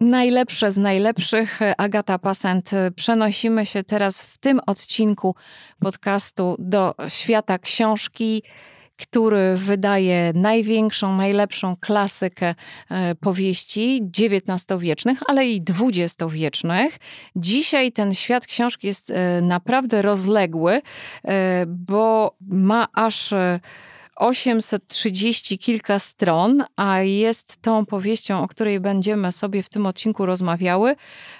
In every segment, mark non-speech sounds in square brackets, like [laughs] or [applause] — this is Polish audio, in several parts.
Najlepsze z najlepszych. Agata Pasent. Przenosimy się teraz w tym odcinku podcastu do świata książki, który wydaje największą, najlepszą klasykę e, powieści XIX-wiecznych, ale i XX-wiecznych. Dzisiaj ten świat książki jest e, naprawdę rozległy, e, bo ma aż 830 kilka stron, a jest tą powieścią, o której będziemy sobie w tym odcinku rozmawiały.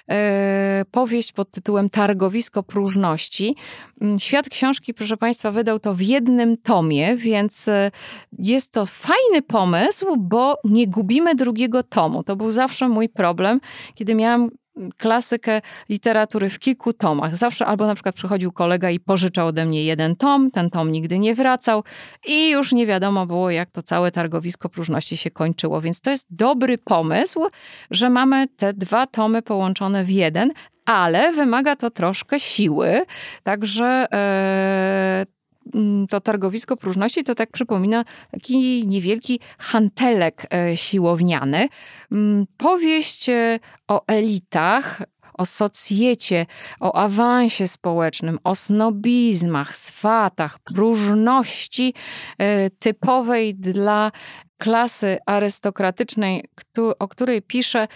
E, powieść pod tytułem Targowisko próżności. Mm, świat książki, proszę Państwa, wydał to w jednym tomie, więc e, jest to fajny pomysł, bo nie gubimy drugiego tomu. To był zawsze mój problem, kiedy miałam klasykę literatury w kilku tomach. Zawsze albo na przykład przychodził kolega i pożyczał ode mnie jeden tom, ten tom nigdy nie wracał i już nie wiadomo było, jak to całe targowisko próżności się kończyło. Więc to jest dobry pomysł, że mamy te dwa tomy połączone w jeden, ale wymaga to troszkę siły. Także e, to targowisko próżności to tak przypomina taki niewielki hantelek e, siłowniany. Mm, powieść e, o elitach, o socjecie, o awansie społecznym, o snobizmach, swatach, próżności e, typowej dla klasy arystokratycznej, o której pisze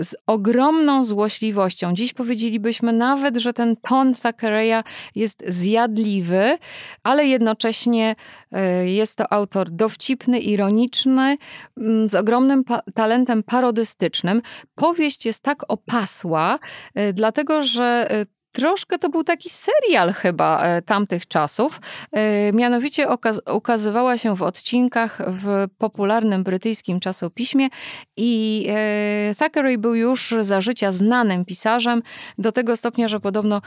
z ogromną złośliwością. Dziś powiedzielibyśmy nawet, że ten ton Thackeraya jest zjadliwy, ale jednocześnie e, jest to autor dowcipny, ironiczny, mm, z ogromnym pa talentem parodystycznym. Powieść jest tak opasła, e, dlatego że e, troszkę to był taki serial chyba e, tamtych czasów. E, mianowicie ukazywała się w odcinkach w popularnym brytyjskim czasopiśmie i e, Thackeray był już za życia znanym pisarzem do tego stopnia, że podobno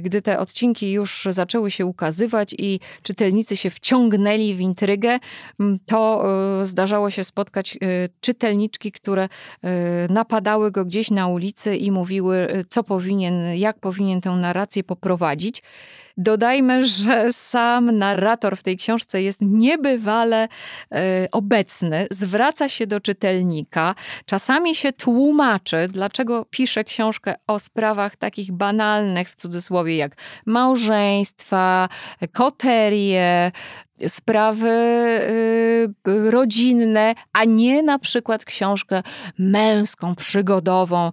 gdy te odcinki już zaczęły się ukazywać i czytelnicy się wciągnęli w intrygę, to zdarzało się spotkać czytelniczki, które napadały go gdzieś na ulicy i mówiły, co powinien, jak powinien powinien tę narrację poprowadzić. Dodajmy, że sam narrator w tej książce jest niebywale e, obecny, zwraca się do czytelnika, czasami się tłumaczy, dlaczego pisze książkę o sprawach takich banalnych, w cudzysłowie, jak małżeństwa, koterie, sprawy y, rodzinne, a nie na przykład książkę męską, przygodową,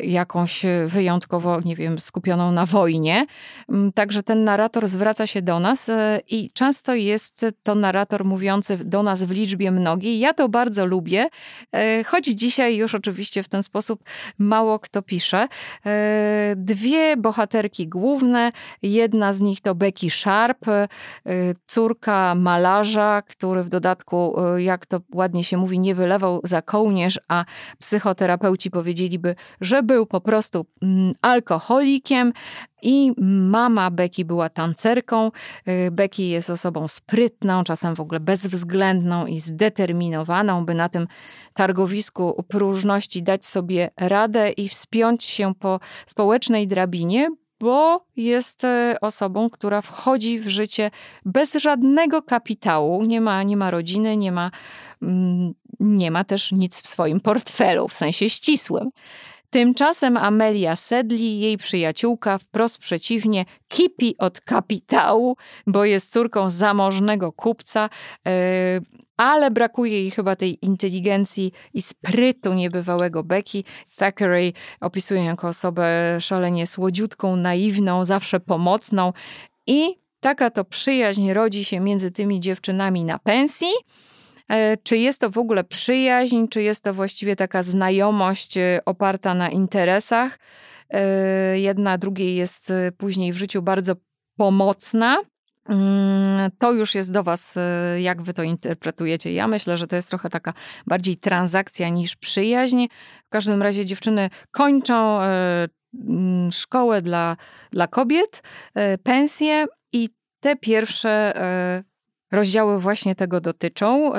y, jakąś wyjątkowo, nie wiem, skupioną na wojnie. Mm, także ten narrator zwraca się do nas y, i często jest to narrator mówiący do nas w liczbie mnogiej. Ja to bardzo lubię, choć dzisiaj już oczywiście w ten sposób mało kto pisze. Dwie bohaterki główne, jedna z nich to Becky Sharp, córka malarza, który w dodatku, y, jak to ładnie się mówi, nie wylewał za kołnierz, a psychoterapeuci powiedzieliby, że był po prostu mm, alkoholikiem. I mama Becky była tancerką. Y, Becky jest osobą sprytną, czasem w ogóle bezwzględną i zdeterminowaną, by na tym targowisku próżności dać sobie radę i wspiąć się po społecznej drabinie, bo jest e, osobą, która wchodzi w życie bez żadnego kapitału, nie ma, nie ma rodziny, nie ma, mm, nie ma też nic w swoim portfelu, w sensie ścisłym. Tymczasem Amelia Sedli, jej przyjaciółka, wprost przeciwnie, kipi od kapitału, bo jest córką zamożnego kupca, e, ale brakuje jej chyba tej inteligencji i sprytu niebywałego Becky. Thackeray opisuje ją jako osobę szalenie słodziutką, naiwną, zawsze pomocną i taka to przyjaźń rodzi się między tymi dziewczynami na pensji. E, czy jest to w ogóle przyjaźń, czy jest to właściwie taka znajomość e, oparta na interesach? E, jedna drugiej jest później w życiu bardzo pomocna. Mm, to już jest do Was, jak Wy to interpretujecie. Ja myślę, że to jest trochę taka bardziej transakcja niż przyjaźń. W każdym razie dziewczyny kończą mm, szkołę dla, dla kobiet, pensję i te pierwsze rozdziały właśnie tego dotyczą.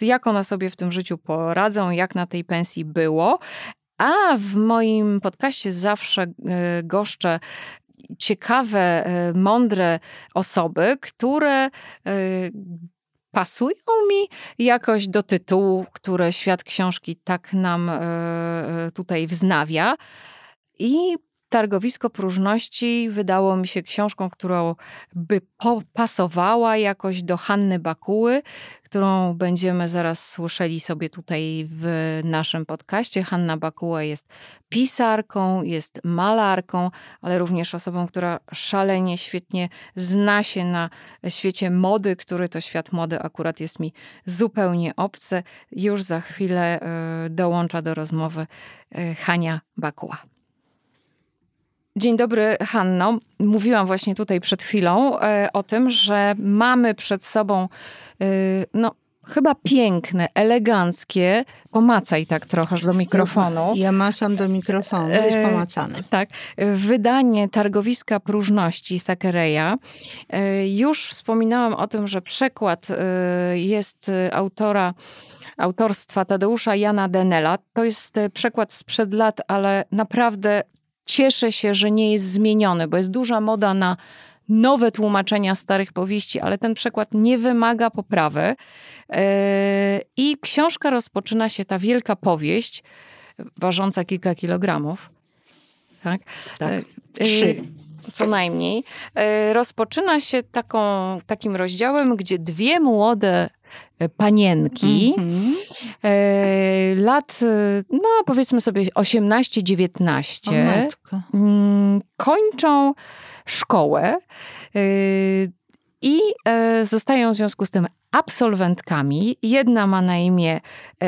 Jak one sobie w tym życiu poradzą, jak na tej pensji było. A w moim podcaście zawsze goszczę ciekawe, e, mądre osoby, które pasują mi jakoś do tytułu, które świat książki tak nam tutaj wznawia. I Targowisko Próżności wydało mi się książką, którą by pasowała jakoś do Hanny Bakuły, którą będziemy zaraz słyszeli sobie tutaj w naszym podcaście. Hanna Bakuła jest pisarką, jest malarką, ale również osobą, która szalenie świetnie zna się na świecie mody, który to świat mody akurat jest mi zupełnie obcy. Już za chwilę e, dołącza do rozmowy e, Hania Bakuła. Dzień dobry, Hanno. Mówiłam właśnie tutaj przed chwilą e, o tym, że mamy przed sobą, e, no, chyba piękne, eleganckie. Pomacaj tak trochę do mikrofonu. [laughs] Ja macam do mikrofonu, jest e, pomacane. tak. Wydanie Targowiska Próżności Thackeraya. Już wspominałam o tym, że przekład jest autora autorstwa Tadeusza Jana Denela. To jest przekład sprzed lat, ale naprawdę cieszę się, że nie jest zmieniony, bo jest duża moda na nowe tłumaczenia starych powieści, ale ten przekład nie wymaga poprawy. E, I książka rozpoczyna się, ta wielka powieść, ważąca kilka kilogramów. Tak? Tak, e, trzy. Co najmniej. Rozpoczyna się taką, takim rozdziałem, gdzie dwie młode panienki. Mm -hmm. lat, e, no powiedzmy sobie 18-19, mm, kończą szkołę i zostają w związku z tym absolwentkami. Jedna ma na imię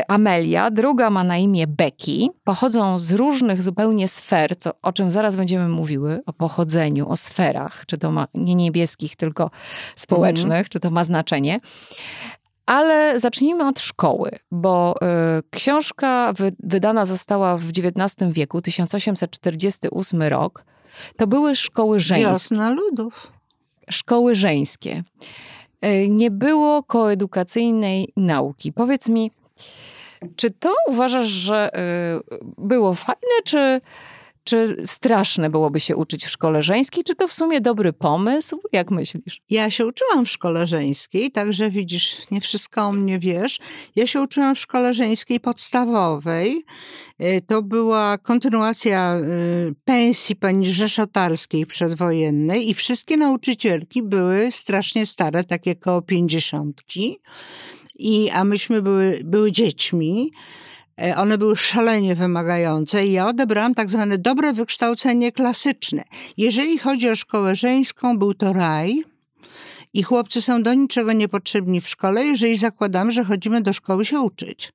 Amelia, druga ma na imię Becky. Pochodzą z różnych zupełnie sfer, co, o czym zaraz będziemy mówiły, o pochodzeniu, o sferach, czy to ma nie niebieskich, tylko społecznych, mm. czy to ma znaczenie. Ale zacznijmy od szkoły, bo y, książka wy, wydana została w XIX wieku, 1848 rok. To były szkoły żeńskie. Wiosna ludów. Szkoły żeńskie. Y, nie było koedukacyjnej nauki. Powiedz mi, czy to uważasz, że y, było fajne, czy czy straszne byłoby się uczyć w szkole żeńskiej? Czy to w sumie dobry pomysł? Jak myślisz? Ja się uczyłam w szkole żeńskiej, także widzisz, nie wszystko o mnie wiesz. Ja się uczyłam w szkole żeńskiej podstawowej. Y, to była kontynuacja y, pensji pani rzeszotarskiej przedwojennej i wszystkie nauczycielki były strasznie stare, takie koło pięćdziesiątki. I, a myśmy były, były dziećmi. E, one były szalenie wymagające i ja odebrałam tak zwane dobre wykształcenie klasyczne. Jeżeli chodzi o szkołę żeńską, był to raj. I chłopcy są do niczego niepotrzebni w szkole, jeżeli zakładamy, że chodzimy do szkoły się uczyć.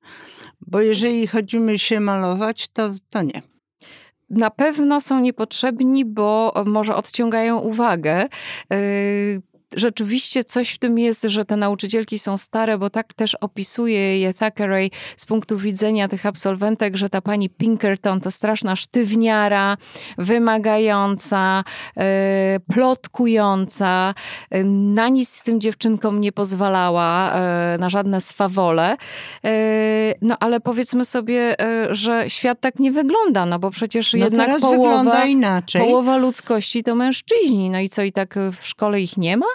Bo jeżeli chodzimy się malować, to, to nie na pewno są niepotrzebni, bo może odciągają uwagę. Rzeczywiście coś w tym jest, że te nauczycielki są stare, bo tak też opisuje je Thackeray z punktu widzenia tych absolwentek, że ta pani Pinkerton to straszna sztywniara, wymagająca, e, plotkująca, e, na nic z tym dziewczynkom nie pozwalała, e, na żadne swawole. No ale powiedzmy sobie, że świat tak nie wygląda, no bo przecież no jednak połowa, połowa ludzkości to mężczyźni. No i co, i tak w szkole ich nie ma?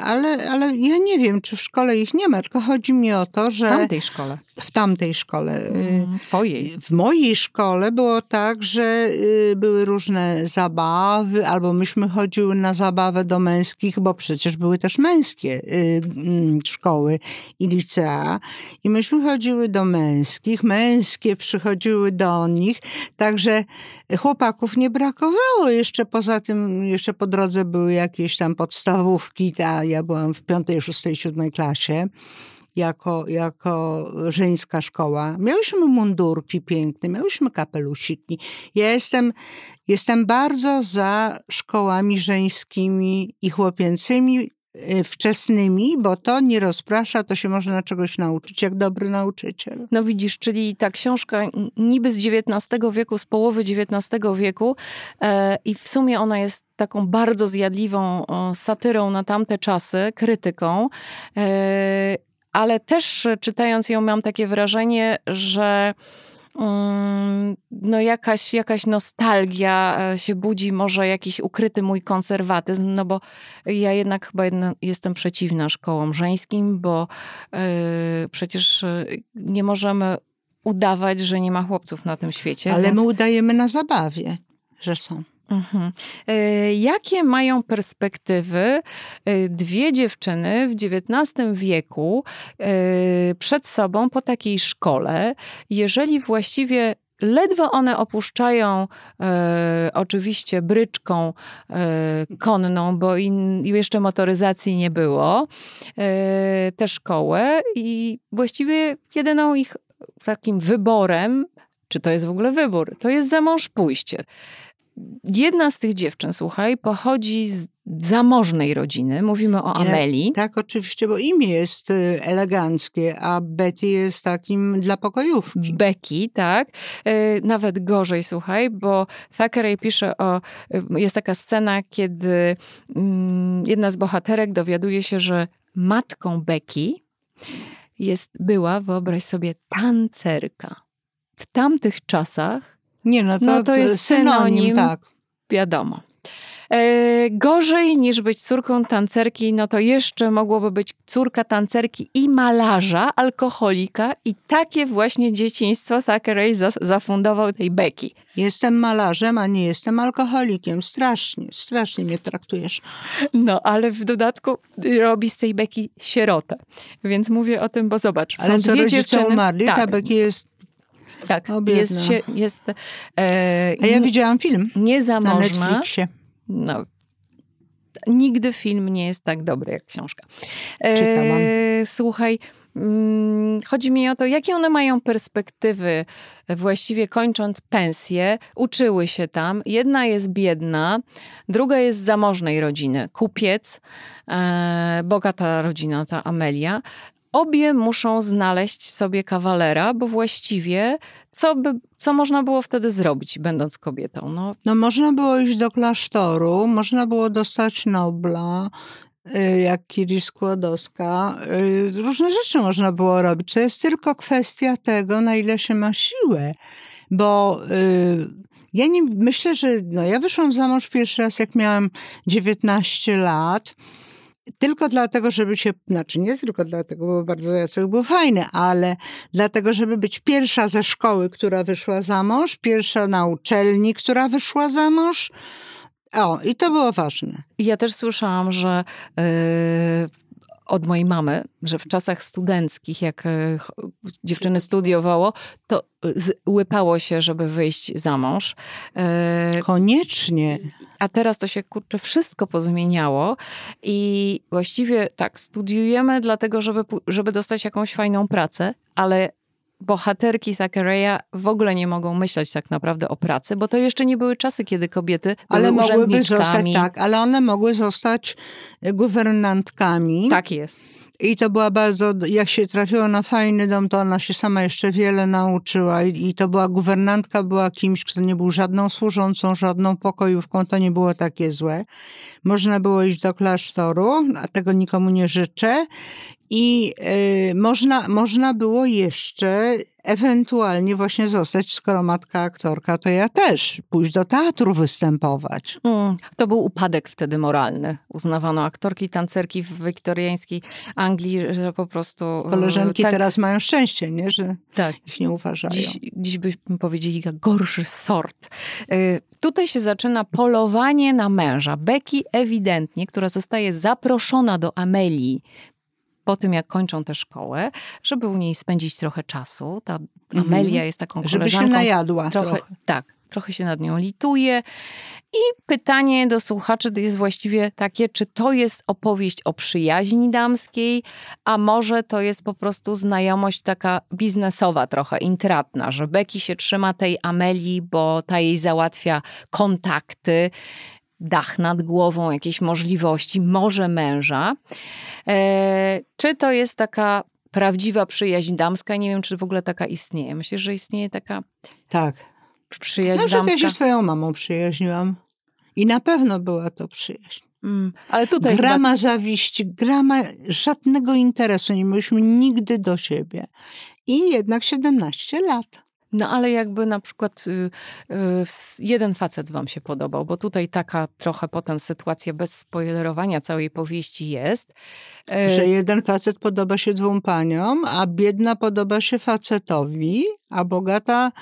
Ale, ale ja nie wiem, czy w szkole ich nie ma, tylko chodzi mi o to, że... W tamtej szkole. W tamtej szkole. Mm, twojej. W mojej szkole było tak, że y, były różne zabawy, albo myśmy chodziły na zabawę do męskich, bo przecież były też męskie y, mm, szkoły i licea. I myśmy chodziły do męskich, męskie przychodziły do nich, także chłopaków nie brakowało. Jeszcze poza tym, jeszcze po drodze były jakieś tam podstawówki, ta ja byłam w piątej, szóstej, siódmej klasie jako, jako żeńska szkoła. Miałyśmy mundurki piękne, miałyśmy kapelusiki. Ja jestem, jestem bardzo za szkołami żeńskimi i chłopięcymi, wczesnymi, bo to nie rozprasza, to się można czegoś nauczyć, jak dobry nauczyciel. No widzisz, czyli ta książka niby z XIX wieku, z połowy XIX wieku e, i w sumie ona jest taką bardzo zjadliwą o, satyrą na tamte czasy, krytyką, e, ale też czytając ją mam takie wrażenie, że no jakaś, jakaś nostalgia e, się budzi, może jakiś ukryty mój konserwatyzm, no bo ja jednak chyba jedna, jestem przeciwna szkołom żeńskim, bo yy, przecież nie możemy udawać, że nie ma chłopców na tym świecie. Ale więc... my udajemy na zabawie, że są. Mhm. E, jakie mają perspektywy e, dwie dziewczyny w XIX wieku e, przed sobą po takiej szkole, jeżeli właściwie ledwo one opuszczają oczywiście bryczką konną, bo in, jeszcze motoryzacji nie było, tę szkołę i właściwie jedyną ich takim wyborem, czy to jest w ogóle wybór, to jest za mąż pójście. Jedna z tych dziewczyn, słuchaj, pochodzi z zamożnej rodziny. Mówimy o Ameli. Tak, oczywiście, bo imię jest y, eleganckie, a Betty jest takim dla pokojówki. Becky, tak. Y, nawet gorzej, słuchaj, bo Thackeray pisze o... Y, jest taka scena, kiedy mm, jedna z bohaterek dowiaduje się, że matką Becky jest, była, wyobraź sobie, tancerka. W tamtych czasach nie, no to, no to jest synonim, synonim tak. Wiadomo. E, gorzej niż być córką tancerki, no to jeszcze mogłoby być córka tancerki i malarza, alkoholika i takie właśnie dzieciństwo Thackeray zafundował tej Becky. Jestem malarzem, a nie jestem alkoholikiem. Strasznie, strasznie mnie traktujesz. No, ale w dodatku robi z tej Becky sierotę. Więc mówię o tym, bo zobacz. Ale są co dwie dziewczyny umarli, tak. ta Becky jest tak, o, jest, się, jest e, A ja widziałam film niezamożna. na Netflixie. No, nigdy film nie jest tak dobry jak książka. Czytałam. E, słuchaj, mm, chodzi mi o to, jakie one mają perspektywy, właściwie kończąc pensję, uczyły się tam. Jedna jest biedna, druga jest z zamożnej rodziny, kupiec, e, bogata rodzina, ta Amelia, obie muszą znaleźć sobie kawalera, bo właściwie co, by, co można było wtedy zrobić, będąc kobietą? No, no można było iść do klasztoru, można było dostać Nobla, y, jak Kiri Skłodowska. Y, różne rzeczy można było robić. To jest tylko kwestia tego, na ile się ma siłę. Bo y, ja nie myślę, że no, ja wyszłam za mąż pierwszy raz, jak miałam 19 lat tylko dlatego, żeby się, znaczy nie tylko dlatego, bo bardzo Jacek był fajny, ale dlatego, żeby być pierwsza ze szkoły, która wyszła za mąż, pierwsza na uczelni, która wyszła za mąż. O, i to było ważne. Ja też słyszałam, że yy, od mojej mamy, że w czasach studenckich, jak e, dziewczyny studiowało, to łypało się, żeby wyjść za mąż. E, Koniecznie. A teraz to się kurczę wszystko pozmieniało i właściwie tak, studiujemy dlatego, żeby, żeby dostać jakąś fajną pracę, ale bohaterki Thackeraya w ogóle nie mogą myśleć tak naprawdę o pracy, bo to jeszcze nie były czasy, kiedy kobiety ale były mogłyby zostać, tak, ale one mogły zostać guwernantkami. Tak jest. I to była bardzo, jak się trafiło na fajny dom, to ona się sama jeszcze wiele nauczyła. I, I, to była guwernantka, była kimś, kto nie był żadną służącą, żadną pokojówką, to nie było takie złe. Można było iść do klasztoru, a tego nikomu nie życzę. I y, można, można było jeszcze ewentualnie właśnie zostać, skoro matka aktorka, to ja też pójść do teatru występować. Mm, to był upadek wtedy moralny. Uznawano aktorki, tancerki w wiktoriańskiej Anglii, że po prostu... E, Koleżanki tak, teraz mają szczęście, nie? że tak. ich nie uważają. Dziś, dziś byśmy powiedzieli gorszy sort. Y, tutaj się zaczyna polowanie na męża. Becky ewidentnie, która zostaje zaproszona do Amelii po tym, jak kończą tę szkołę, żeby u niej spędzić trochę czasu. Ta mhm. Amelia jest taką Żeby się najadła trochę. trochę. Tak, trochę się nad nią lituje. I pytanie do słuchaczy jest właściwie takie, czy to jest opowieść o przyjaźni damskiej, a może to jest po prostu znajomość taka biznesowa, trochę intratna, że Becky się trzyma tej Amelii, bo ta jej załatwia kontakty dach nad głową, jakieś możliwości, może męża. E, czy to jest taka prawdziwa przyjaźń damska? Nie wiem, czy w ogóle taka istnieje. Myślę, że istnieje taka tak. przyjaźń no, damska. Ja się swoją mamą przyjaźniłam. I na pewno była to przyjaźń. Mm, ale tutaj grama chyba... zawiści, grama żadnego interesu, nie mieliśmy nigdy do siebie. I jednak 17 lat. No ale jakby na przykład y, y, jeden facet wam się podobał, bo tutaj taka trochę potem sytuacja bez spoilerowania całej powieści jest. Y, Że jeden facet podoba się dwóm paniom, a biedna podoba się facetowi, a bogata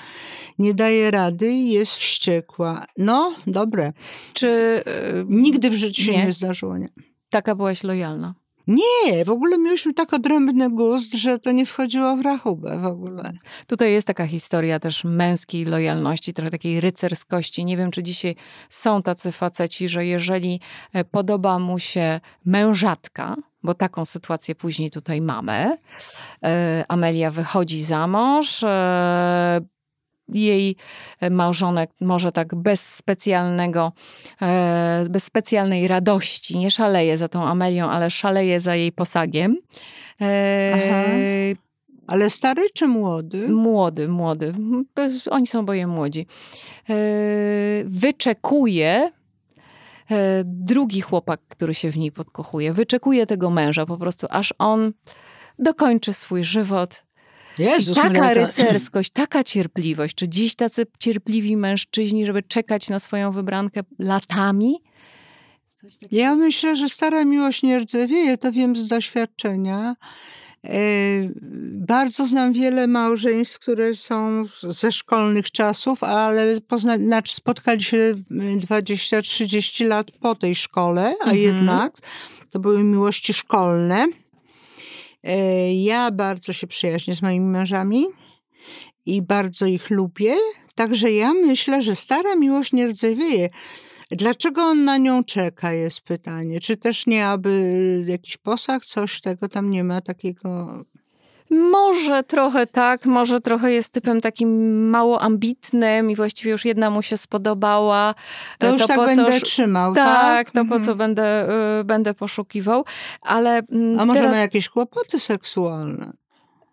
nie daje rady i jest wściekła. No, dobre. Czy... Nigdy w życiu się nie, nie zdarzyło, nie. Taka byłaś lojalna. Nie, w ogóle mieliśmy tak odrębny gust, że to nie wchodziło w rachubę w ogóle. Tutaj jest taka historia też męskiej lojalności, trochę takiej rycerskości. Nie wiem, czy dzisiaj są tacy faceci, że jeżeli e, podoba mu się mężatka, bo taką sytuację później tutaj mamy. E, Amelia wychodzi za mąż, e, jej e, małżonek może tak bez specjalnego, e, bez specjalnej radości nie szaleje za tą Amelią, ale szaleje za jej posagiem. E, Aha. Ale stary czy młody? Młody, młody. Oni są oboje młodzi. Wyczekuje drugi chłopak, który się w niej podkochuje. Wyczekuje tego męża po prostu, aż on dokończy swój żywot Jezus, taka rycerskość, taka cierpliwość. Czy dziś tacy cierpliwi mężczyźni, żeby czekać na swoją wybrankę latami? Ja myślę, że stara miłość nie rdzewieje, to wiem z doświadczenia. E, bardzo znam wiele małżeństw, które są ze szkolnych czasów, ale pozna, znaczy spotkali się 20-30 lat po tej szkole, a mhm. jednak to były miłości szkolne. E, ja bardzo się przyjaźnię z moimi mężami i bardzo ich lubię. Także ja myślę, że stara miłość nie rdzewieje. Dlaczego on na nią czeka, jest pytanie. Czy też nie, aby jakiś posag, coś tego tam nie ma takiego może trochę tak, może trochę jest typem takim mało ambitnym i właściwie już jedna mu się spodobała. To, to już tak będę trzymał, tak? Tak, to mhm. po co będę, y, będę poszukiwał, ale... Mm, A może teraz... ma jakieś kłopoty seksualne?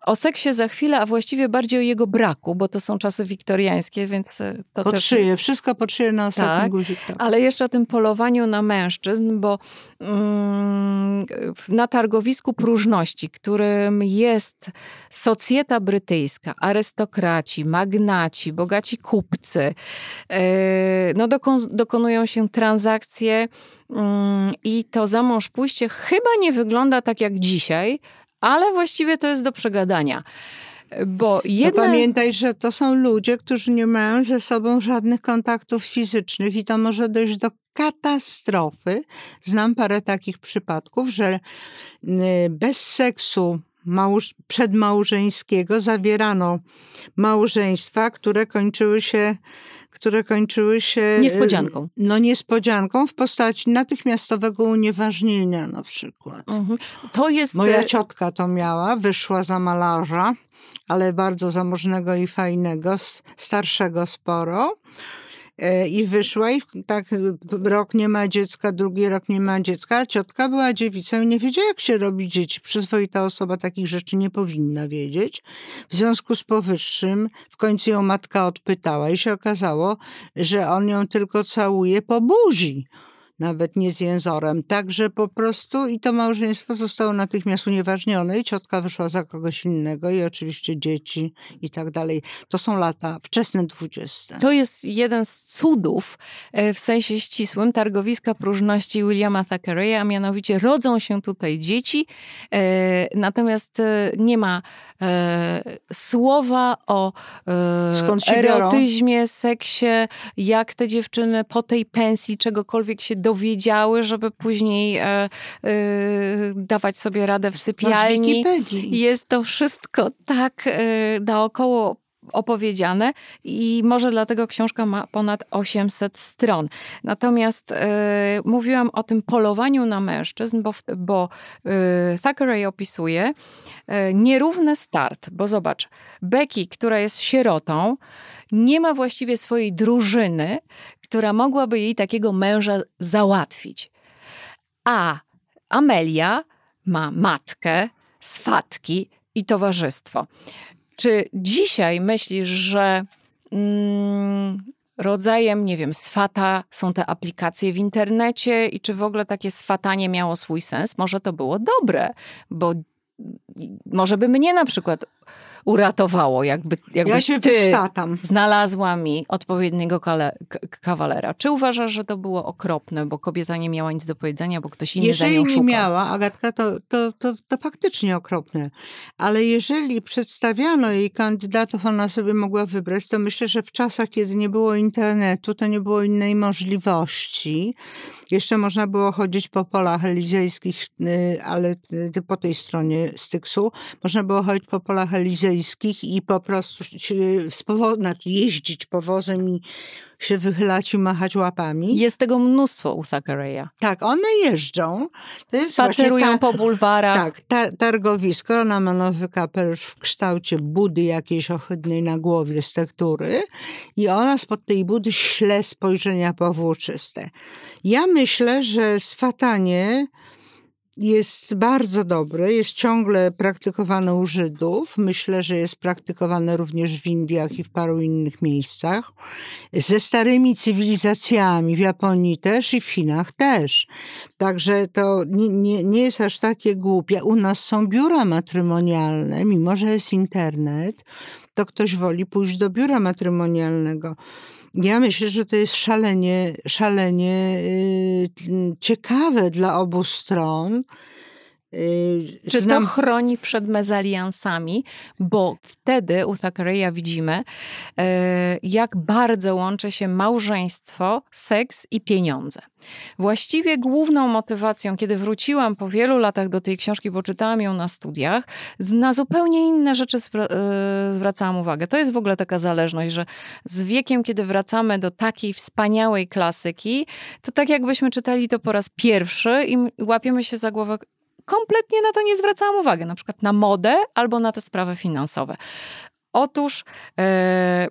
O seksie za chwilę, a właściwie bardziej o jego braku, bo to są czasy wiktoriańskie, więc e, to pod też... szyję, wszystko pod szyję na ostatni tak, guzik. Tak. Ale jeszcze o tym polowaniu na mężczyzn, bo mm, na targowisku próżności, którym jest socjeta brytyjska, arystokraci, magnaci, bogaci kupcy, yy, no dokon, dokonują się transakcje mm, i to za mąż pójście chyba nie wygląda tak jak dzisiaj, ale właściwie to jest do przegadania. Bo pamiętaj, że to są ludzie, którzy nie mają ze sobą żadnych kontaktów fizycznych i to może dojść do katastrofy. Znam parę takich przypadków, że y, bez seksu małż przedmałżeńskiego zawierano małżeństwa, które kończyły się które kończyły się niespodzianką. No niespodzianką w postaci natychmiastowego unieważnienia na przykład. Mhm. To jest Moja e, ciotka to miała, wyszła za malarza, ale bardzo zamożnego i fajnego, starszego sporo. E, i wyszła i tak rok nie ma dziecka, drugi rok nie ma dziecka, a ciotka była dziewicą i nie wiedziała, jak się robi dzieci. Przyzwoita osoba takich rzeczy nie powinna wiedzieć. W związku z powyższym w końcu ją matka odpytała i się okazało, że on ją tylko całuje po buzi nawet nie z jęzorem. Także po prostu i to małżeństwo zostało natychmiast unieważnione i ciotka wyszła za kogoś innego i oczywiście dzieci i tak dalej. To są lata wczesne dwudzieste. To jest jeden z cudów e, w sensie ścisłym targowiska próżności Williama Thackeraya, a mianowicie rodzą się tutaj dzieci, e, natomiast e, nie ma słowa o erotyzmie, biorą? seksie, jak te dziewczyny po tej pensji czegokolwiek się dowiedziały, żeby później e, e, dawać sobie radę w sypialni. Jest to wszystko tak e, naokoło opowiedziane i może dlatego książka ma ponad 800 stron. Natomiast e, mówiłam o tym polowaniu na mężczyzn, bo, bo e, Thackeray opisuje e, nierówny start, bo zobacz, Becky, która jest sierotą, nie ma właściwie swojej drużyny, która mogłaby jej takiego męża załatwić. A Amelia ma matkę, swatki i towarzystwo. Czy dzisiaj myślisz, że mm, rodzajem, nie wiem, swata są te aplikacje w internecie i czy w ogóle takie swatanie miało swój sens? Może to było dobre, bo może by mnie na przykład uratowało, jakby, jakbyś Ja się ty wystatam. znalazła mi odpowiedniego kawalera. Czy uważasz, że to było okropne, bo kobieta nie miała nic do powiedzenia, bo ktoś inny za Jeżeli nią nie szukał? miała, Agatka, to, to, to, to faktycznie okropne. Ale jeżeli przedstawiano jej kandydatów, ona sobie mogła wybrać, to myślę, że w czasach, kiedy nie było internetu, to nie było innej możliwości. Jeszcze można było chodzić po polach elizejskich, y, ale y, po tej stronie Styksu. Można było chodzić po polach elizejskich i po prostu znaczy jeździć powozem i się wychylać i machać łapami. Jest tego mnóstwo u Zachariah. Tak, one jeżdżą. Spacerują ta, po bulwarach. tak, ta, targowisko, ona ma nowy kapelusz w kształcie budy jakiejś ohydnej na głowie z tektury i ona spod tej budy śle spojrzenia powłóczyste. Ja myślę, że swatanie jest bardzo dobre, jest ciągle praktykowane u Żydów. Myślę, że jest praktykowane również w Indiach i w paru innych miejscach. Ze starymi cywilizacjami, w Japonii też i w Chinach też. Także to nie, nie, nie jest aż takie głupie. U nas są biura matrymonialne, mimo że jest internet, to ktoś woli pójść do biura matrymonialnego. Ja myślę, że to jest szalenie, szalenie y, ciekawe dla obu stron. Y, Czy znam- to chroni przed mezaliansami? Bo wtedy u Zachariah widzimy, e, jak bardzo łączy się małżeństwo, seks i pieniądze. Właściwie główną motywacją, kiedy wróciłam po wielu latach do tej książki, bo czytałam ją na studiach, na zupełnie inne rzeczy e, zwracałam uwagę. To jest w ogóle taka zależność, że z wiekiem, kiedy wracamy do takiej wspaniałej klasyki, to tak jakbyśmy czytali to po raz pierwszy i łapiemy się za głowę, kompletnie na to nie zwracałam uwagi, na przykład na modę albo na te sprawy finansowe. Otóż e,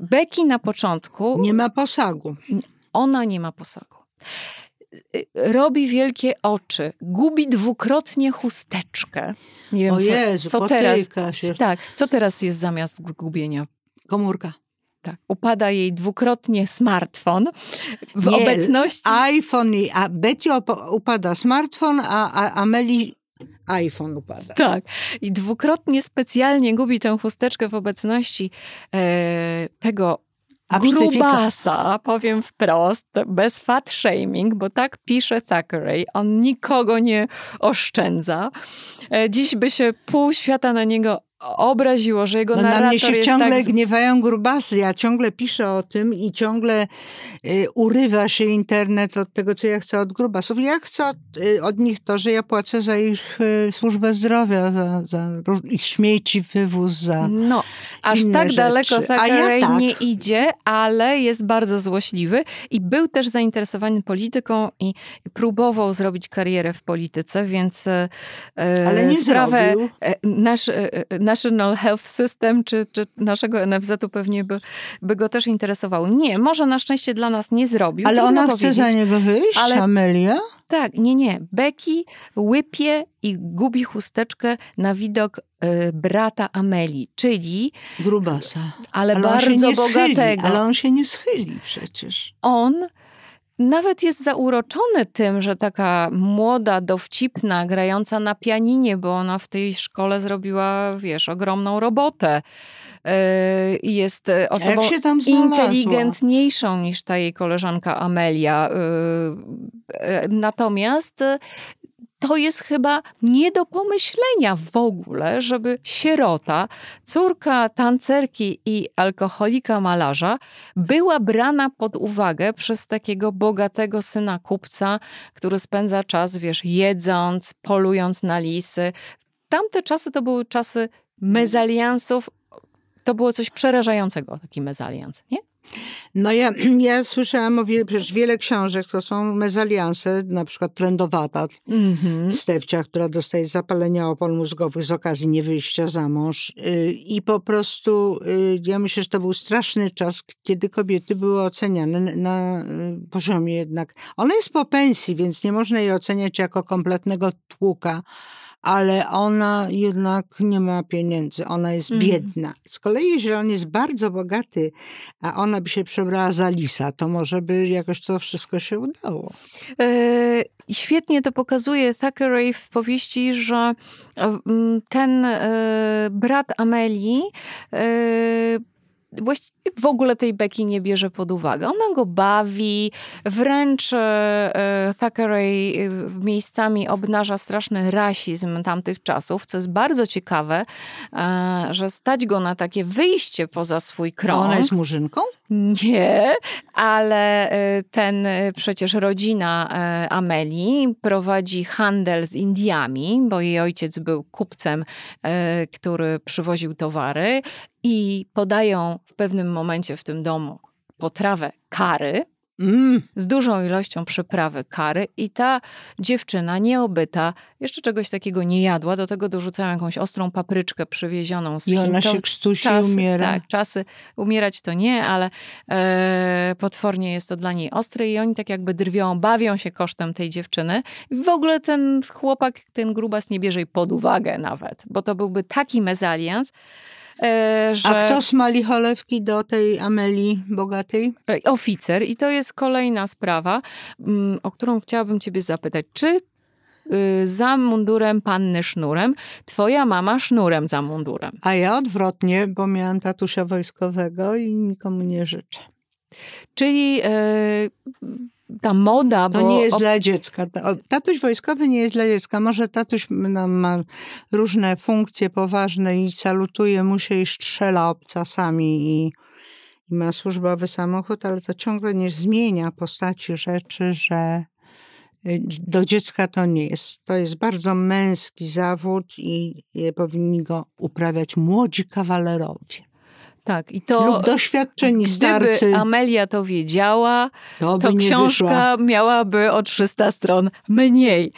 Becky na początku, Nie ma posagu. ona nie ma posagu. E, Robi wielkie oczy, gubi dwukrotnie chusteczkę. Nie wiem, O co, Jezu, co teraz. się. Tak, co teraz jest zamiast zgubienia? Komórka. Tak, upada jej dwukrotnie smartfon w Nie, obecności. iPhone, i- a Betty upada smartfon, a, a Ameli iPhone upada. Tak. I dwukrotnie specjalnie gubi tę chusteczkę w obecności e, tego Abstyfika. grubasa, powiem wprost, bez fat shaming, bo tak pisze Thackeray. On nikogo nie oszczędza. E, dziś by się pół świata na niego obraziło, że jego No narrator na mnie się jest ciągle tak... gniewają grubasy. Ja ciągle piszę o tym i ciągle y, urywa się internet od tego, co ja chcę od grubasów. Ja chcę od, y, od nich to, że ja płacę za ich y, służbę zdrowia, za, za ich śmieci, wywóz, za... No, aż tak rzeczy. daleko A ja Zachary tak. nie idzie, ale jest bardzo złośliwy i był też zainteresowany polityką i próbował zrobić karierę w polityce, więc e, Ale nie sprawę zrobił. e, nasz, e, National Health System czy, czy naszego NFZ-u pewnie by, by go też interesowało. Nie, może na szczęście dla nas nie zrobił. Ale ona chce za niego wyjść, Ale- Amelia? Tak, nie, nie. Becky łypie i gubi chusteczkę na widok e, brata Ameli, czyli Grubasa. ale, się bardzo nie schyli, bogatego. ale on się nie schyli przecież. on nawet jest zauroczony tym, że taka młoda, dowcipna, grająca na pianinie, bo ona w tej szkole zrobiła, wiesz, ogromną robotę. I Jest osobą inteligentniejszą niż ta jej koleżanka Amelia. Yy, e, Natomiast to jest chyba nie do pomyślenia w ogóle, żeby sierota, córka tancerki i alkoholika malarza, była brana pod uwagę przez takiego bogatego syna kupca, który spędza czas, wiesz, jedząc, polując na lisy. Tamte czasy to były czasy mezaliansów. To było coś przerażającego, taki mezalians, nie? No ja, [clears throat] ja słyszałam o wiele, przecież wiele książek, to są mezalianse, na przykład Trendowata, Mhm. Stewcia, która dostaje zapalenia opon mózgowych z okazji niewyjścia za mąż. Y, I po prostu y, ja myślę, że to był straszny czas, kiedy kobiety były oceniane na- na y, poziomie jednak. Ona jest po pensji, więc nie można jej oceniać jako kompletnego tłuka, ale ona jednak nie ma pieniędzy, ona jest Mhm. biedna. Z kolei, jeżeli on jest bardzo bogaty, a ona by się przebrała za lisa, to może by jakoś to wszystko się udało. E, świetnie to pokazuje Thackeray w powieści, że ten brat Amelii właściwie w ogóle tej Becky nie bierze pod uwagę. Ona go bawi, wręcz e, e, Thackeray e, miejscami obnaża straszny rasizm tamtych czasów, co jest bardzo ciekawe, że stać go na takie wyjście poza swój krąg. A ona jest murzynką? Nie, ale ten przecież rodzina Ameli prowadzi handel z Indiami, bo jej ojciec był kupcem, który przywoził towary i podają w pewnym momencie w tym domu potrawę kary, Mm. z dużą ilością przyprawy kary i ta dziewczyna nieobyta jeszcze czegoś takiego nie jadła, do tego dorzucają jakąś ostrą papryczkę przywiezioną z I ona się krztusi czasy, umiera. Tak, czasy umierać to nie, ale e, potwornie jest to dla niej ostre i oni tak jakby drwią, bawią się kosztem tej dziewczyny. I w ogóle ten chłopak, ten grubas nie bierze jej pod uwagę nawet, bo to byłby taki mezalians, że... A kto smali cholewki do tej Amelii bogatej? E, oficer. I to jest kolejna sprawa, mm, o którą chciałabym ciebie zapytać. Czy y, za mundurem panny sznurem, twoja mama sznurem za mundurem. A ja odwrotnie, bo miałam tatusia wojskowego i nikomu nie życzę. Czyli yy, ta moda, bo... To nie jest dla dziecka. Tatuś wojskowy nie jest dla dziecka. Może tatuś no, ma różne funkcje poważne i salutuje mu się i strzela obcasami i, i ma służbowy samochód, ale to ciągle nie zmienia postaci rzeczy, że y, do dziecka to nie jest. To jest bardzo męski zawód i powinni go uprawiać młodzi kawalerowie. Tak, i to. Lub doświadczeni gdyby starcy. Amelia to wiedziała, to, to książka miałaby o 300 stron mniej.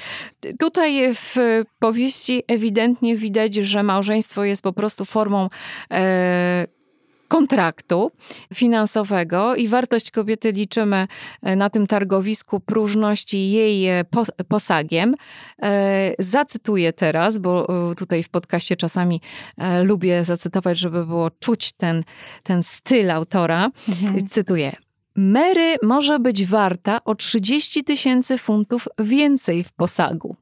Tutaj w powieści ewidentnie widać, że małżeństwo jest po prostu formą e, kontraktu finansowego i wartość kobiety liczymy e, na tym targowisku próżności jej e, posagiem. E, zacytuję teraz, bo tutaj w podcaście czasami lubię zacytować, żeby było czuć ten, ten styl autora. Mhm. Cytuję. Mary może być warta o 30 tysięcy funtów więcej w posagu.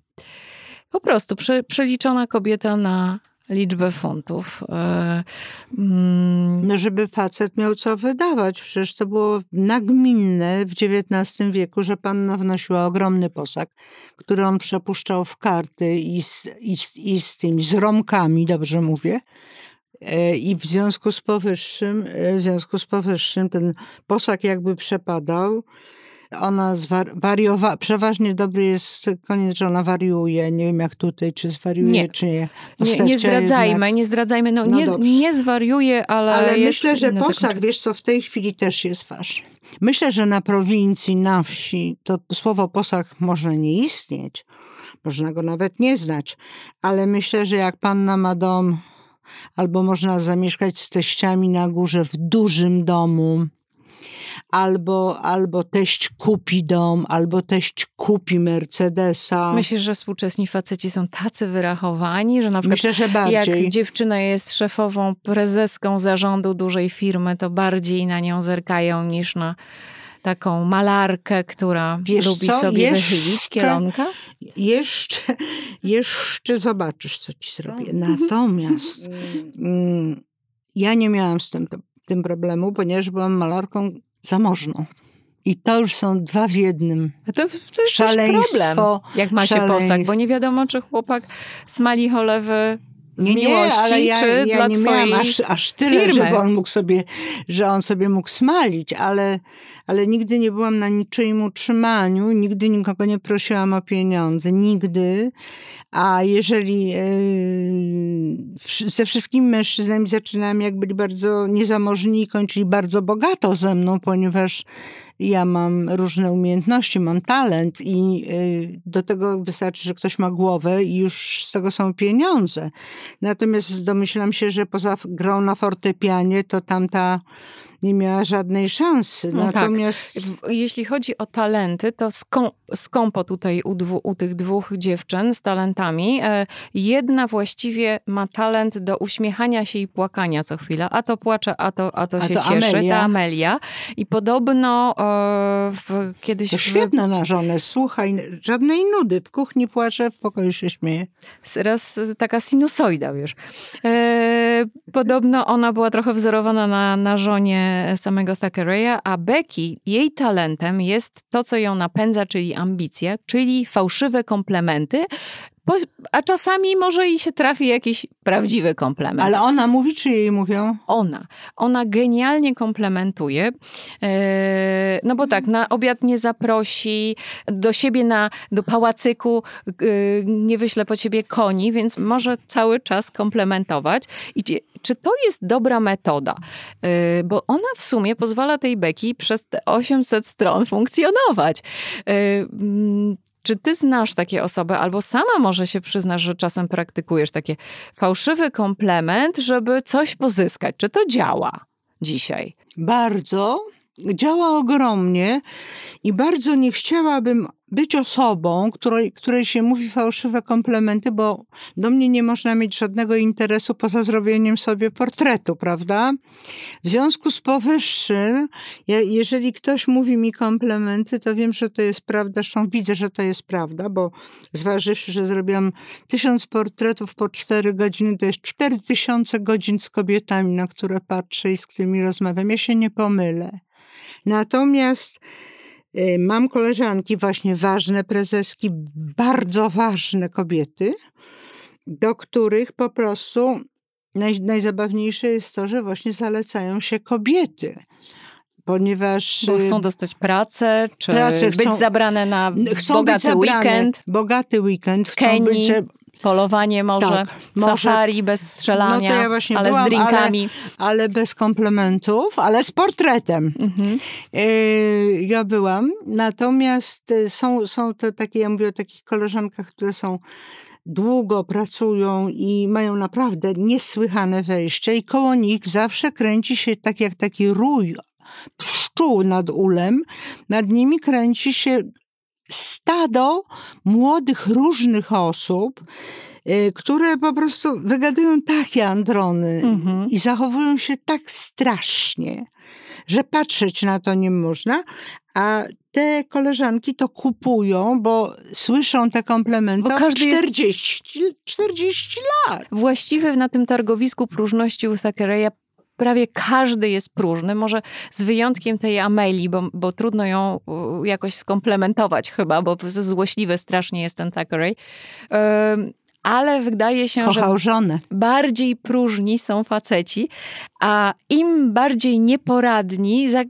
Po prostu prze, przeliczona kobieta na liczbę funtów. E, mm. No, żeby facet miał co wydawać. Przecież to było nagminne w XIX wieku, że panna wnosiła ogromny posag, który on przepuszczał w karty i z, i, i z tymi, z romkami, dobrze mówię. E, I w związku z powyższym, e, w związku z powyższym ten posag jakby przepadał ona zwariowała, przeważnie dobry jest koniec, że ona wariuje. Nie wiem jak tutaj, czy zwariuje, nie. czy nie. Nie, nie zdradzajmy, jednak... nie zdradzajmy. No, no nie, nie zwariuje, ale Ale myślę, że posag, wiesz co, w tej chwili też jest ważny. Myślę, że na prowincji, na wsi, to słowo posag może nie istnieć. Można go nawet nie znać. Ale myślę, że jak panna ma dom, albo można zamieszkać z teściami na górze w dużym domu, albo, albo teść kupi dom, albo teść kupi Mercedesa. Myślisz, że współczesni faceci są tacy wyrachowani, że na przykład Myślę, że bardziej. jak dziewczyna jest szefową, prezeską zarządu dużej firmy, to bardziej na nią zerkają niż na taką malarkę, która Wiesz lubi co? sobie jeszcze, wychylić kielonka? Jeszcze, jeszcze zobaczysz, co ci zrobię. Natomiast mm, ja nie miałam z tym, tym problemu, ponieważ byłam malarką zamożną. I to już są dwa w jednym. A to, to jest Szaleństwo, problem, jak ma się posag, bo nie wiadomo, czy chłopak smali cholewy nie, nie, ale ja, ja dla nie miałam aż, aż tyle, firmy. żeby on mógł sobie, że on sobie mógł smalić, ale, ale nigdy nie byłam na niczyim utrzymaniu, nigdy nikogo nie prosiłam o pieniądze, nigdy. A jeżeli yy, ze wszystkimi mężczyznami zaczynałam, jak byli bardzo niezamożni i kończyli bardzo bogato ze mną, ponieważ ja mam różne umiejętności, mam talent i y, do tego wystarczy, że ktoś ma głowę i już z tego są pieniądze. Natomiast domyślam się, że poza grą na fortepianie, to tamta nie miała żadnej szansy. No tak. Natomiast tak. jeśli chodzi o talenty, to skąpo tutaj u, dwu, u tych dwóch dziewczyn z talentami. E, jedna właściwie ma talent do uśmiechania się i płakania co chwila. A to płacze, a to, a to a się to cieszy. Amelia. Ta Amelia. I podobno e, w, kiedyś... To świetna na żonę. Słuchaj, żadnej nudy. W kuchni płacze, w pokoju się śmieje. Raz taka sinusoida, wiesz. E, podobno ona była trochę wzorowana na, na żonie samego Thackeraya, a Becky, jej talentem jest to, co ją napędza, czyli ambicje, czyli fałszywe komplementy, a czasami może i się trafi jakiś prawdziwy komplement. Ale ona mówi, czy jej mówią? Ona. Ona genialnie komplementuje. E, no bo tak, na obiad nie zaprosi, do siebie na, do pałacyku e, nie wyśle po ciebie koni, więc może cały czas komplementować. I czy to jest dobra metoda? E, bo ona w sumie pozwala tej beki przez te 800 stron funkcjonować czy ty znasz takie osoby, albo sama może się przyznasz, że czasem praktykujesz takie fałszywy komplement, żeby coś pozyskać? Czy to działa dzisiaj? Bardzo. Działa ogromnie i bardzo nie chciałabym być osobą, której, której się mówi fałszywe komplementy, bo do mnie nie można mieć żadnego interesu poza zrobieniem sobie portretu, prawda? W związku z powyższym, ja, jeżeli ktoś mówi mi komplementy, to wiem, że to jest prawda, zresztą widzę, że to jest prawda, bo zważywszy, że zrobiłam tysiąc portretów po cztery godziny, to jest cztery tysiące godzin z kobietami, na które patrzę i z którymi rozmawiam. Ja się nie pomylę. Natomiast mam koleżanki, właśnie ważne prezeski, bardzo ważne kobiety, do których po prostu naj, najzabawniejsze jest to, że właśnie zalecają się kobiety ponieważ... Bo chcą y, dostać pracę, czy pracę, chcą, być zabrane na chcą bogaty zabrane, weekend. Bogaty weekend. Chcą Kenii. być Polowanie może, tak, safari może, bez strzelania, no ja ale byłam, z drinkami. Ale, ale, bez komplementów, ale z portretem. Mhm. Yy, ja byłam. Natomiast y, są, są to takie, ja mówię o takich koleżankach, które są długo pracują i mają naprawdę niesłychane wejście i koło nich zawsze kręci się tak jak taki rój pszczół nad ulem. Nad nimi kręci się stado młodych, różnych osób, y, które po prostu wygadują takie androny mhm. i zachowują się tak strasznie, że patrzeć na to nie można, a te koleżanki to kupują, bo słyszą te komplementy bo każdy 40, jest... 40 lat. Właściwie na tym targowisku próżności u Thackeraya prawie każdy jest próżny, może z wyjątkiem tej Ameli, bo, bo trudno ją jakoś skomplementować chyba, bo złośliwy strasznie jest ten Thackeray. ale wydaje się, Kochał że żonę. bardziej próżni są faceci, a im bardziej nieporadni, e, e,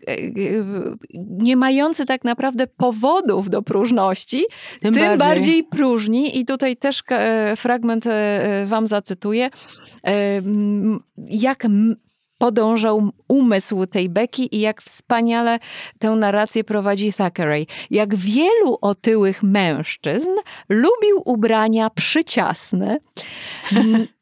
nie mający tak naprawdę powodów do próżności, tym, tym bardziej. bardziej próżni. I tutaj też e, fragment wam zacytuję. Jak podążał umysł tej Beki i jak wspaniale tę narrację prowadzi Thackeray. Jak wielu otyłych mężczyzn lubił ubrania przyciasne,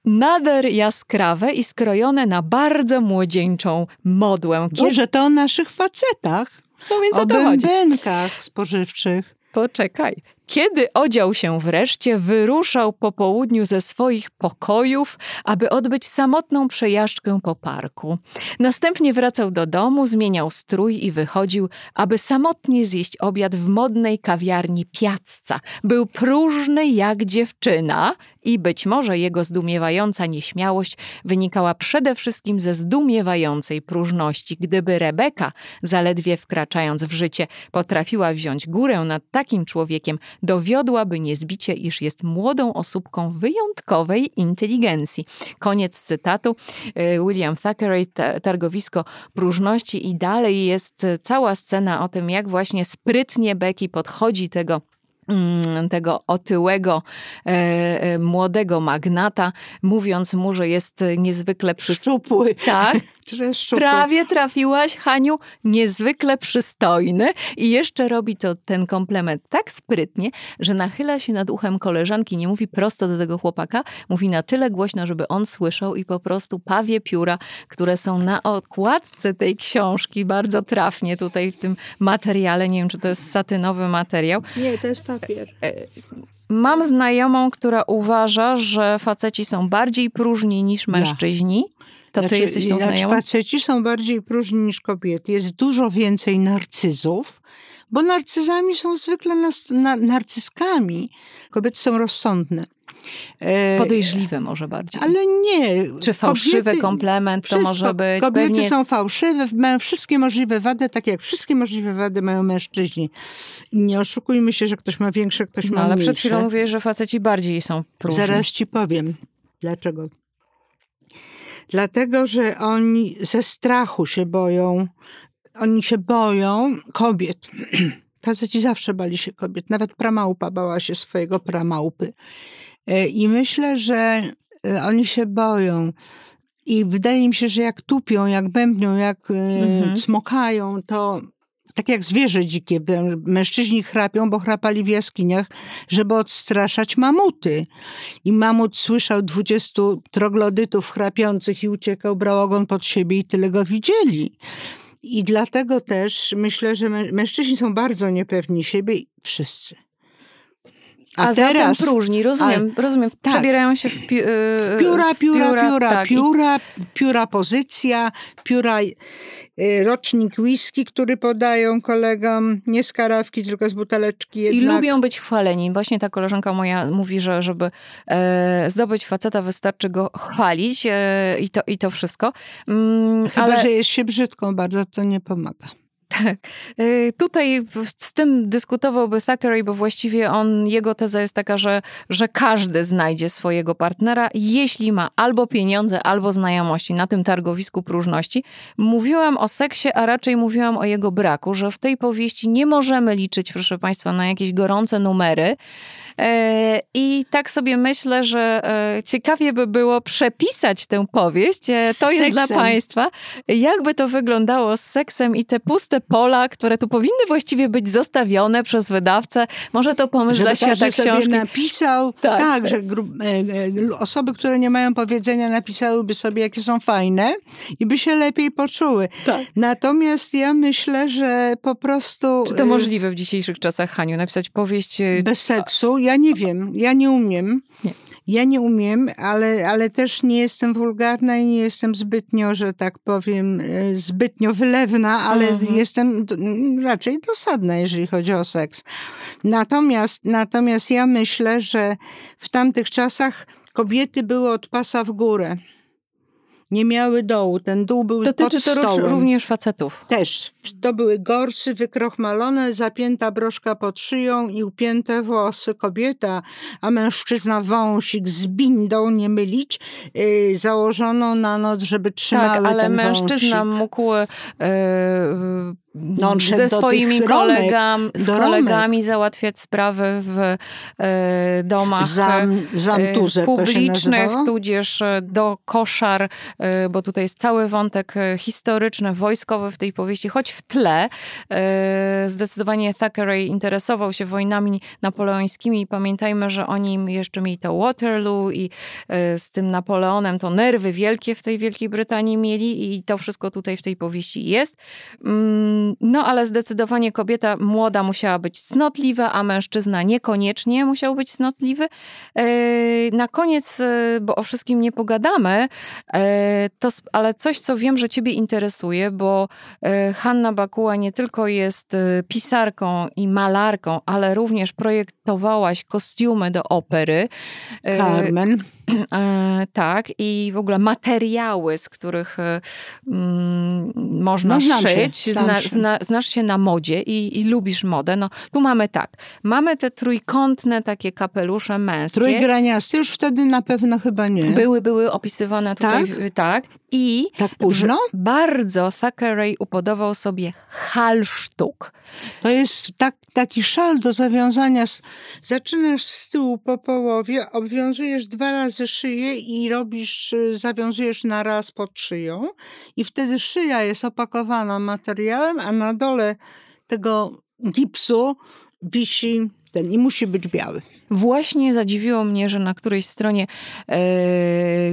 nader jaskrawe i skrojone na bardzo młodzieńczą modłę. Kiedy... Boże, to o naszych facetach. No więc o, o bębenkach spożywczych. Poczekaj. Kiedy odział się wreszcie, wyruszał po południu ze swoich pokojów, aby odbyć samotną przejażdżkę po parku. Następnie wracał do domu, zmieniał strój i wychodził, aby samotnie zjeść obiad w modnej kawiarni Piazza. Był próżny jak dziewczyna i być może jego zdumiewająca nieśmiałość wynikała przede wszystkim ze zdumiewającej próżności. Gdyby Rebeka, zaledwie wkraczając w życie, potrafiła wziąć górę nad takim człowiekiem, dowiodłaby niezbicie, iż jest młodą osóbką wyjątkowej inteligencji. Koniec cytatu. Y, William Thackeray, Targowisko Próżności i dalej jest cała scena o tym, jak właśnie sprytnie Becky podchodzi tego mm, tego otyłego, e, e, młodego magnata, mówiąc mu, że jest niezwykle przystojny. Tak, [laughs] prawie trafiłaś, Haniu, niezwykle przystojny i jeszcze robi to ten komplement tak sprytnie, że nachyla się nad uchem koleżanki, nie mówi prosto do tego chłopaka, mówi na tyle głośno, żeby on słyszał i po prostu pawie pióra, które są na okładce tej książki, bardzo trafnie tutaj w tym materiale, nie wiem, czy to jest satynowy materiał. Nie, to jest papier. E, mam znajomą, która uważa, że faceci są bardziej próżni niż mężczyźni. Ja. To znaczy, ty jesteś tą znaczy, znajomą? Faceci są bardziej próżni niż kobiety. Jest dużo więcej narcyzów, bo narcyzami są zwykle nas, na, narcyskami. Kobiety są rozsądne. E, Podejrzliwe może bardziej. Ale nie. Czy fałszywy kobiety, komplement to może być? Kobiety pewnie... są fałszywe, mają wszystkie możliwe wady, tak jak wszystkie możliwe wady mają mężczyźni. Nie oszukujmy się, że ktoś ma większe, ktoś no, ma ale mniejsze. przed chwilą mówię, że faceci bardziej są próżni. Zaraz ci powiem. Dlaczego? Dlatego, że oni ze strachu się boją, oni się boją kobiet. [clears throat] Faceci zawsze bali się kobiet. Nawet pramałpa bała się swojego pramałpy. E, I myślę, że e, oni się boją. I wydaje mi się, że jak tupią, jak bębnią, jak e, mhm. smokają, to tak jak zwierzę dzikie, mężczyźni chrapią, bo chrapali w jaskiniach, żeby odstraszać mamuty. I mamut słyszał dwudziestu troglodytów chrapiących i uciekał, brał ogon pod siebie i tyle go widzieli. I dlatego też myślę, że mężczyźni są bardzo niepewni siebie, wszyscy. A, a teraz próżni, rozumiem, a, rozumiem. Tak, Przebierają się w, pi, yy, w pióra, pióra, pióra, pióra, tak, pióra, pióra pozycja, pióra y, rocznik whisky, który podają kolegom, nie z karawki, tylko z buteleczki jednak. I lubią być chwaleni. Właśnie ta koleżanka moja mówi, że żeby e, zdobyć faceta wystarczy go chwalić e, i, to, i to wszystko. Mm, Chyba, ale... że jest się brzydką bardzo, to nie pomaga. Tak. Y, tutaj z tym dyskutowałby Zachary, bo właściwie on, jego teza jest taka, że, że każdy znajdzie swojego partnera, jeśli ma albo pieniądze, albo znajomości na tym targowisku próżności. Mówiłam o seksie, a raczej mówiłam o jego braku, że w tej powieści nie możemy liczyć, proszę Państwa, na jakieś gorące numery, E, I tak sobie myślę, że e, ciekawie by było przepisać tę powieść. E, to jest dla Państwa. Jakby to wyglądało z seksem i te puste pola, które tu powinny właściwie być zostawione przez wydawcę. Może to pomysł Żeby dla świata książki. Sobie napisał, tak, tak że osoby, które nie mają powiedzenia, napisałyby sobie, jakie są fajne i by się lepiej poczuły. Tak. Natomiast ja myślę, że po prostu. Czy to możliwe w dzisiejszych czasach, Haniu, napisać powieść. Bez seksu? Ja nie wiem, ja nie umiem. Nie. Ja nie umiem, ale, ale też nie jestem wulgarna i nie jestem zbytnio, że tak powiem, e, zbytnio wylewna, ale mhm. jestem raczej dosadna, jeżeli chodzi o seks. Natomiast, natomiast ja myślę, że w tamtych czasach kobiety były od pasa w górę nie miały dołu. Ten dół był Dotyczy pod stołem. to również facetów. Też. To były gorsy wykrochmalone, zapięta broszka pod szyją i upięte włosy. Kobieta, a mężczyzna wąsik z bindą, nie mylić, yy, założoną na noc, żeby trzymały tak, ale ten mężczyzna wąsik. mógł yy, ze swoimi kolegami, z kolegami załatwiać sprawy w e, domach Zam, e, publicznych, tudzież do koszar, e, bo tutaj jest cały wątek historyczny, wojskowy w tej powieści, choć w tle zdecydowanie Thackeray interesował się wojnami napoleońskimi i pamiętajmy, że oni jeszcze mieli to Waterloo i z tym Napoleonem to nerwy wielkie w tej Wielkiej Brytanii mieli i to wszystko tutaj w tej powieści jest. Mm, no ale zdecydowanie kobieta młoda musiała być cnotliwa, a mężczyzna niekoniecznie musiał być cnotliwy. E, na koniec, e, bo o wszystkim nie pogadamy, e, to, ale coś, co wiem, że ciebie interesuje, bo Hanna Bakuła nie tylko jest pisarką i malarką, ale również projektowałaś kostiumy do opery. Carmen. [clears throat] E, tak, i w ogóle materiały, z których e, mm, można No, się, szyć. znam Zna, się. zna, znasz się na modzie i, i lubisz modę. No, tu mamy tak. Mamy te trójkątne takie kapelusze męskie. Trójgraniasty już wtedy na pewno chyba nie. Były, były opisywane tutaj, Tak? tak. I Tak późno? bardzo Thackeray upodobał sobie halsztuk. To jest tak, taki szal do zawiązania. Zaczynasz z tyłu po połowie, obwiązujesz dwa razy szyję i robisz, zawiązujesz na raz pod szyją i wtedy szyja jest opakowana materiałem, a na dole tego gipsu wisi ten i musi być biały. Właśnie zadziwiło mnie, że na którejś stronie e,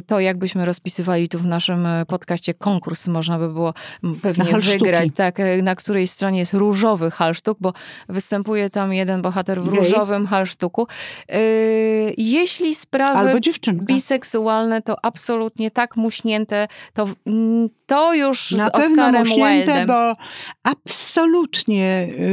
to jakbyśmy rozpisywali tu w naszym e, podcaście konkurs, można by było pewnie wygrać, tak, e, na której stronie jest różowy halsztuk, bo występuje tam jeden bohater w Gej. różowym halsztuku. Jeśli sprawy biseksualne to absolutnie tak muśnięte, to, to już Na z pewno Oscarem muśnięte, Wildem. bo absolutnie yy,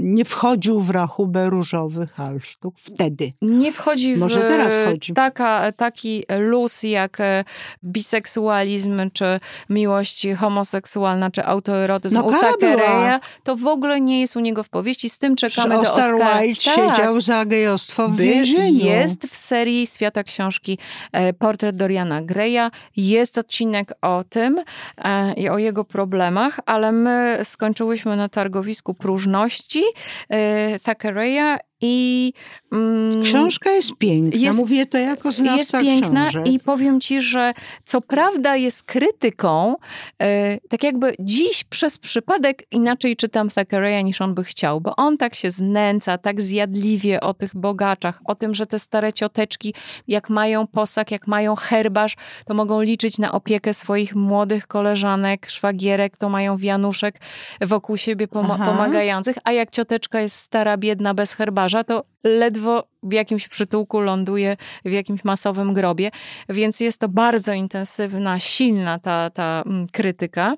nie wchodził w rachubę różowy halsztuk wtedy. Nie wchodzi w Może teraz wchodzi. Taka, taki luz jak e, biseksualizm, czy miłość homoseksualna, czy autoerotyzm No, u była. To w ogóle nie jest u niego w powieści. Z tym czekamy Że do Oscar Oscara. Wilde Tak. siedział za gejostwo w By- więzieniu. Jest w serii Świata Książki e, Portret Doriana Greya. Jest odcinek o tym e, i o jego problemach, ale my skończyłyśmy na targowisku próżności e, Thackeraya i... mm, Książka jest piękna. Jest- Mówię to jako znawca jest piękna książek. i powiem ci, że co prawda jest krytyką, e, tak jakby dziś przez przypadek inaczej czytam Thackeraya niż on by chciał, bo on tak się znęca, tak zjadliwie o tych bogaczach, o tym, że te stare cioteczki, jak mają posag, jak mają herbarz, to mogą liczyć na opiekę swoich młodych koleżanek, szwagierek, to mają wianuszek wokół siebie pom- pomagających, a jak cioteczka jest stara, biedna, bez herbarza, to ledwo w jakimś przytułku ląduje w jakimś masowym grobie, więc jest to bardzo intensywna, silna ta, ta mm, krytyka,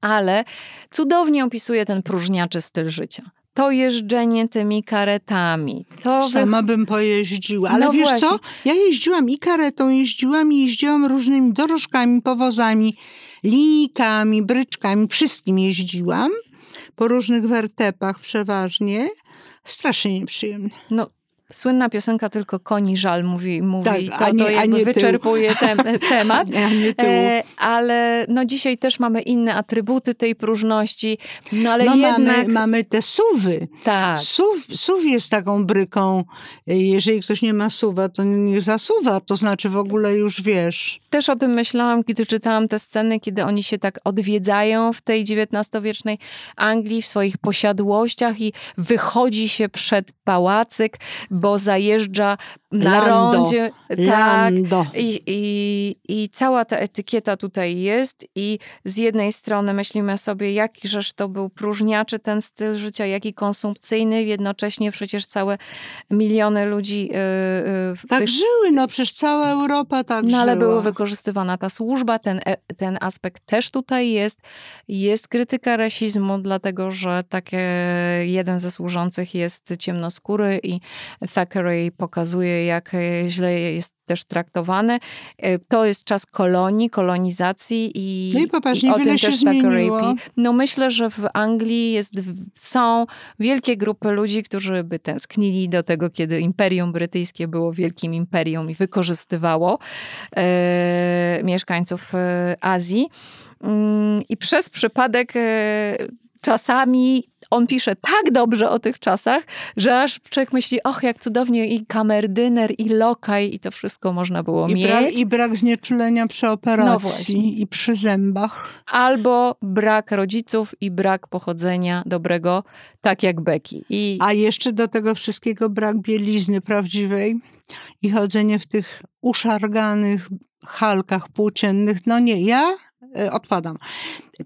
ale cudownie opisuje ten próżniaczy styl życia. To jeżdżenie tymi karetami, to wy... Sama bym pojeździła. Ale No wiesz właśnie. co? Ja jeździłam i karetą, jeździłam i jeździłam różnymi dorożkami, powozami, linijkami, bryczkami, wszystkim jeździłam. Po różnych wertepach przeważnie. Strasznie nieprzyjemne. no, słynna piosenka tylko koni żal mówi, mówi Tak, to, nie- to jakby wyczerpuje ten [laughs] temat. E, ale no dzisiaj też mamy inne atrybuty tej próżności, no ale no jednak mamy, mamy te suwy. tak. Suw, suw jest taką bryką. Jeżeli ktoś nie ma suwa, to niech zasuwa. To znaczy w ogóle już wiesz. Też o tym myślałam, kiedy czytałam te sceny, kiedy oni się tak odwiedzają w tej XIX-wiecznej Anglii, w swoich posiadłościach i wychodzi się przed pałacyk, bo zajeżdża na Lando. rondzie. Tak. Lando. I, i, I cała ta etykieta tutaj jest i z jednej strony myślimy sobie, jakiżeż to był próżniaczy ten styl życia, jaki konsumpcyjny, jednocześnie przecież całe miliony ludzi yy, yy, Tak tych żyły, no przecież cała Europa tak no ale była wykorzystywana ta służba, ten, e- ten aspekt też tutaj jest. Jest krytyka rasizmu, dlatego że takie, jeden ze służących jest ciemnoskóry i Thackeray pokazuje, jak e, źle jest też traktowany. E, To jest czas kolonii, kolonizacji i, No i popatrz, niewiele o tym też Thackeray No myślę, że w Anglii jest, są wielkie grupy ludzi, którzy by tęsknili do tego, kiedy Imperium Brytyjskie było wielkim imperium i wykorzystywało e, mieszkańców e, Azji. Mm, I przez przypadek e, czasami on pisze tak dobrze o tych czasach, że aż człowiek myśli, och, jak cudownie i kamerdyner, i lokaj, i to wszystko można było I, mieć. brak, I brak znieczulenia przy No operacji właśnie. i przy zębach. Albo brak rodziców i brak pochodzenia dobrego, tak jak Becky. I A jeszcze do tego wszystkiego brak bielizny prawdziwej i chodzenie w tych uszarganych halkach płóciennych. No nie, ja odpadam.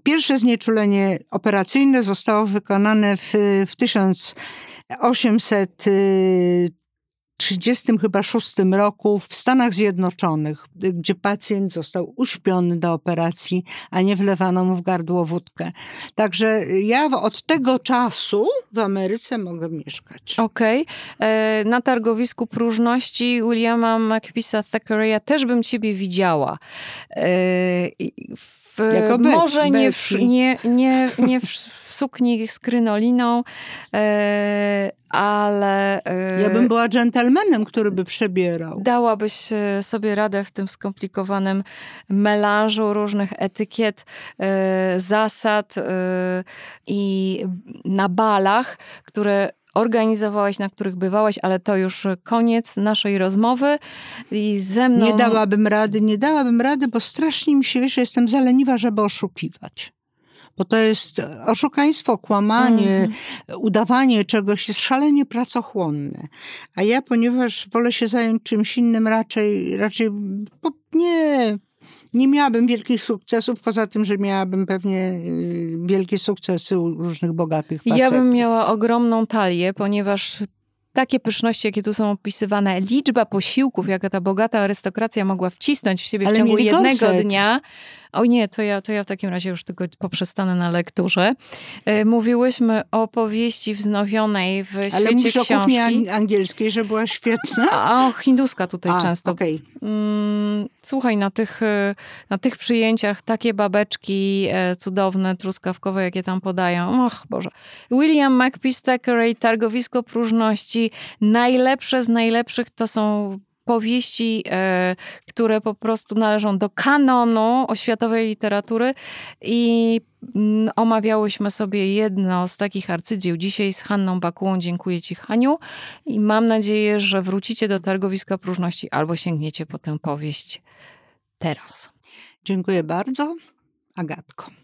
Pierwsze znieczulenie operacyjne zostało wykonane w, w 1800 30 chyba roku w Stanach Zjednoczonych, gdzie pacjent został uśpiony do operacji, a nie wlewano mu w gardło wódkę. Także ja od tego czasu w Ameryce mogę mieszkać. Okej. Okay. Na targowisku próżności Williama McPisa Thackeraya też bym ciebie widziała. E, w, jako może nie, w, nie, nie, nie w sukni z krynoliną, e, ale... E, ja bym była dżentelmenem, który by przebierał. Dałabyś e, sobie radę w tym skomplikowanym melanżu różnych etykiet, zasad i na balach, które organizowałaś, na których bywałaś, ale to już koniec naszej rozmowy. I ze mną... Nie dałabym rady, nie dałabym rady, bo strasznie mi się, wiesz, jestem zaleniwa, żeby oszukiwać. Bo to jest oszukaństwo, kłamanie, mm udawanie czegoś jest szalenie pracochłonne. A ja, ponieważ wolę się zająć czymś innym, raczej, raczej nie, nie miałabym wielkich sukcesów, poza tym, że miałabym pewnie y, wielkie sukcesy u różnych bogatych facetów. Ja bym miała ogromną talię, ponieważ takie pyszności, jakie tu są opisywane, liczba posiłków, jaka ta bogata arystokracja mogła wcisnąć w siebie w ciągu jednego dnia, o nie, to ja, to ja w takim razie już tylko poprzestanę na lekturze. E, mówiłyśmy o powieści wznowionej w Ale świecie książki. Ale o kuchni angielskiej, że była świetna? A, o, hinduska tutaj A, często. Okay. Mm, słuchaj, na tych, e, na tych przyjęciach takie babeczki e, cudowne, truskawkowe, jakie tam podają. Och, Boże. William McPeace Thackeray, Targowisko Próżności. Najlepsze z najlepszych to są powieści, e, które po prostu należą do kanonu oświatowej literatury i mm, omawiałyśmy sobie jedno z takich arcydzieł dzisiaj z Hanną Bakułą. Dziękuję Ci, Haniu. I mam nadzieję, że wrócicie do Targowiska Próżności albo sięgniecie po tę powieść teraz. Dziękuję bardzo. Agatko.